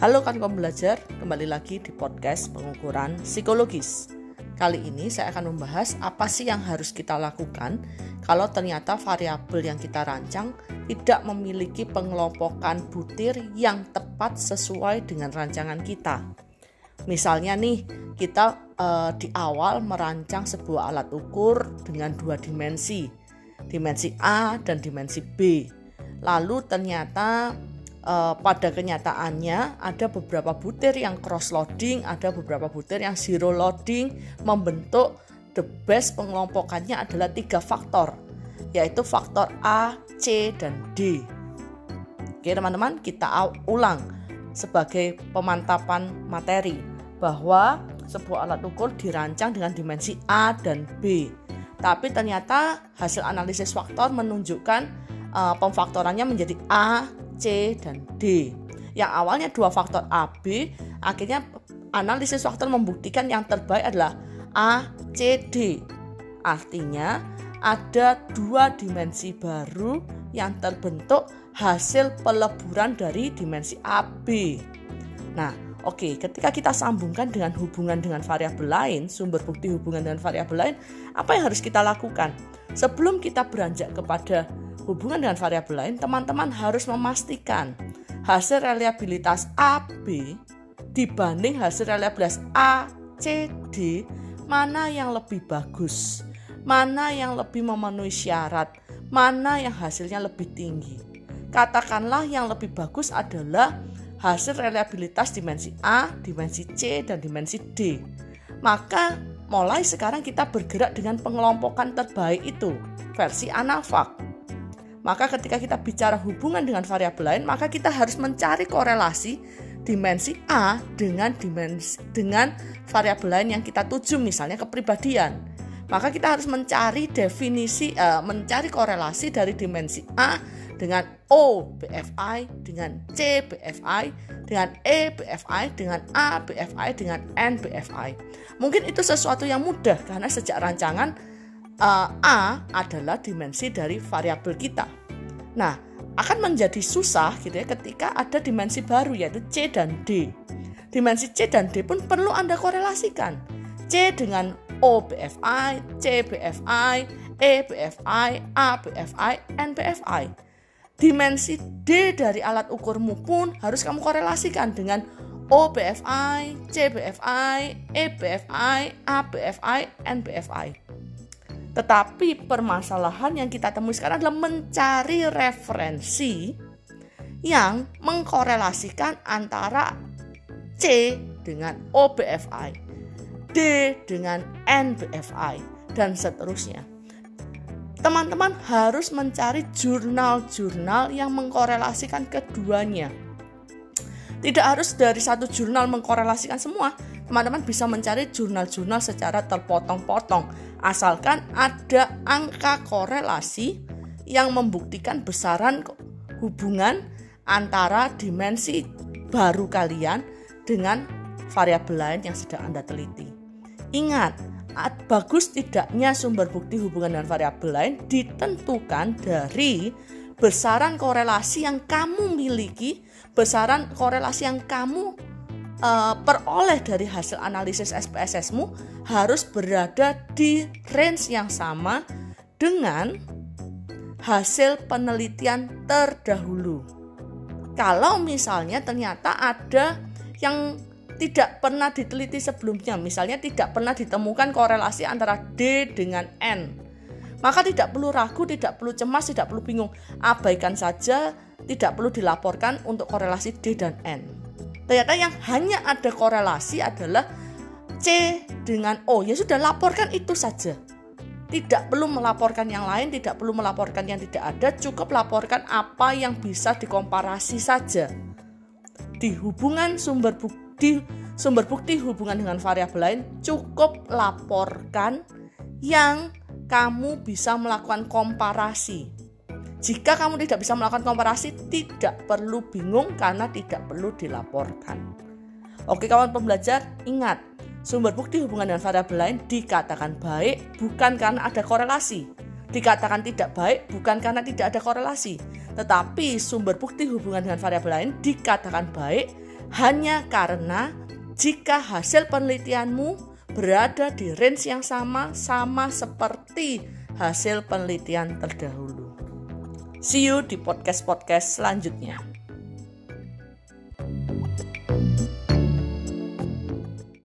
Halo kan pembelajar, kembali lagi di podcast pengukuran psikologis. Kali ini saya akan membahas apa sih yang harus kita lakukan kalau ternyata variabel yang kita rancang tidak memiliki pengelompokan butir yang tepat sesuai dengan rancangan kita. Misalnya nih, kita eh, di awal merancang sebuah alat ukur dengan dua dimensi, dimensi A dan dimensi B. Lalu ternyata uh, pada kenyataannya ada beberapa butir yang cross loading, ada beberapa butir yang zero loading membentuk the best pengelompokannya adalah tiga faktor yaitu faktor A, C, dan D. Oke teman-teman kita ulang sebagai pemantapan materi bahwa sebuah alat ukur dirancang dengan dimensi A dan B. Tapi ternyata hasil analisis faktor menunjukkan uh, pemfaktorannya menjadi A, C, dan D. Yang awalnya dua faktor A, B, akhirnya analisis faktor membuktikan yang terbaik adalah A, C, D. Artinya ada dua dimensi baru yang terbentuk hasil peleburan dari dimensi A, B. Nah, oke, okay, ketika kita sambungkan dengan hubungan dengan variabel lain, sumber bukti hubungan dengan variabel lain, apa yang harus kita lakukan? Sebelum kita beranjak kepada hubungan dengan variabel lain, teman-teman harus memastikan hasil reliabilitas AB dibanding hasil reliabilitas A, C, mana yang lebih bagus, mana yang lebih memenuhi syarat, mana yang hasilnya lebih tinggi. Katakanlah yang lebih bagus adalah hasil reliabilitas dimensi A, dimensi C, dan dimensi D. Maka mulai sekarang kita bergerak dengan pengelompokan terbaik itu, versi ANAVAC. Maka ketika kita bicara hubungan dengan variabel lain, maka kita harus mencari korelasi dimensi A dengan dimensi dengan variabel lain yang kita tuju misalnya kepribadian. Maka kita harus mencari definisi uh, mencari korelasi dari dimensi A dengan O BFI, dengan C BFI, dengan E BFI, dengan A BFI, dengan N BFI. Mungkin itu sesuatu yang mudah karena sejak rancangan uh, A adalah dimensi dari variabel kita. Nah, akan menjadi susah gitu ya ketika ada dimensi baru yaitu C dan D. Dimensi C dan D pun perlu Anda korelasikan. C dengan O BFI, C BFI, E BFI, A BFI, N BFI. Dimensi D dari alat ukurmu pun harus kamu korelasikan dengan O BFI, C BFI, E BFI, A BFI, N BFI. Tetapi permasalahan yang kita temui sekarang adalah mencari referensi yang mengkorelasikan antara C dengan OBFI, D dengan NBFI, dan seterusnya. Teman-teman harus mencari jurnal-jurnal yang mengkorelasikan keduanya. Tidak harus dari satu jurnal mengkorelasikan semua, teman-teman bisa mencari jurnal-jurnal secara terpotong-potong asalkan ada angka korelasi yang membuktikan besaran hubungan antara dimensi baru kalian dengan variabel lain yang sedang Anda teliti. Ingat, bagus tidaknya sumber bukti hubungan dengan variabel lain ditentukan dari besaran korelasi yang kamu miliki, besaran korelasi yang kamu uh, peroleh dari hasil analisis SPSS-mu harus berada di range yang sama dengan hasil penelitian terdahulu. Kalau misalnya ternyata ada yang tidak pernah diteliti sebelumnya, misalnya tidak pernah ditemukan korelasi antara D dengan N, maka tidak perlu ragu, tidak perlu cemas, tidak perlu bingung. Abaikan saja, tidak perlu dilaporkan untuk korelasi D dan N ternyata yang hanya ada korelasi adalah C dengan O. Ya sudah laporkan itu saja. Tidak perlu melaporkan yang lain, tidak perlu melaporkan yang tidak ada, cukup laporkan apa yang bisa dikomparasi saja. Di hubungan sumber bukti sumber bukti hubungan dengan variabel lain cukup laporkan yang kamu bisa melakukan komparasi jika kamu tidak bisa melakukan komparasi, tidak perlu bingung karena tidak perlu dilaporkan. Oke kawan pembelajar, ingat, sumber bukti hubungan dengan variabel lain dikatakan baik bukan karena ada korelasi. Dikatakan tidak baik bukan karena tidak ada korelasi. Tetapi sumber bukti hubungan dengan variabel lain dikatakan baik hanya karena jika hasil penelitianmu berada di range yang sama sama seperti hasil penelitian terdahulu. See you di podcast-podcast selanjutnya.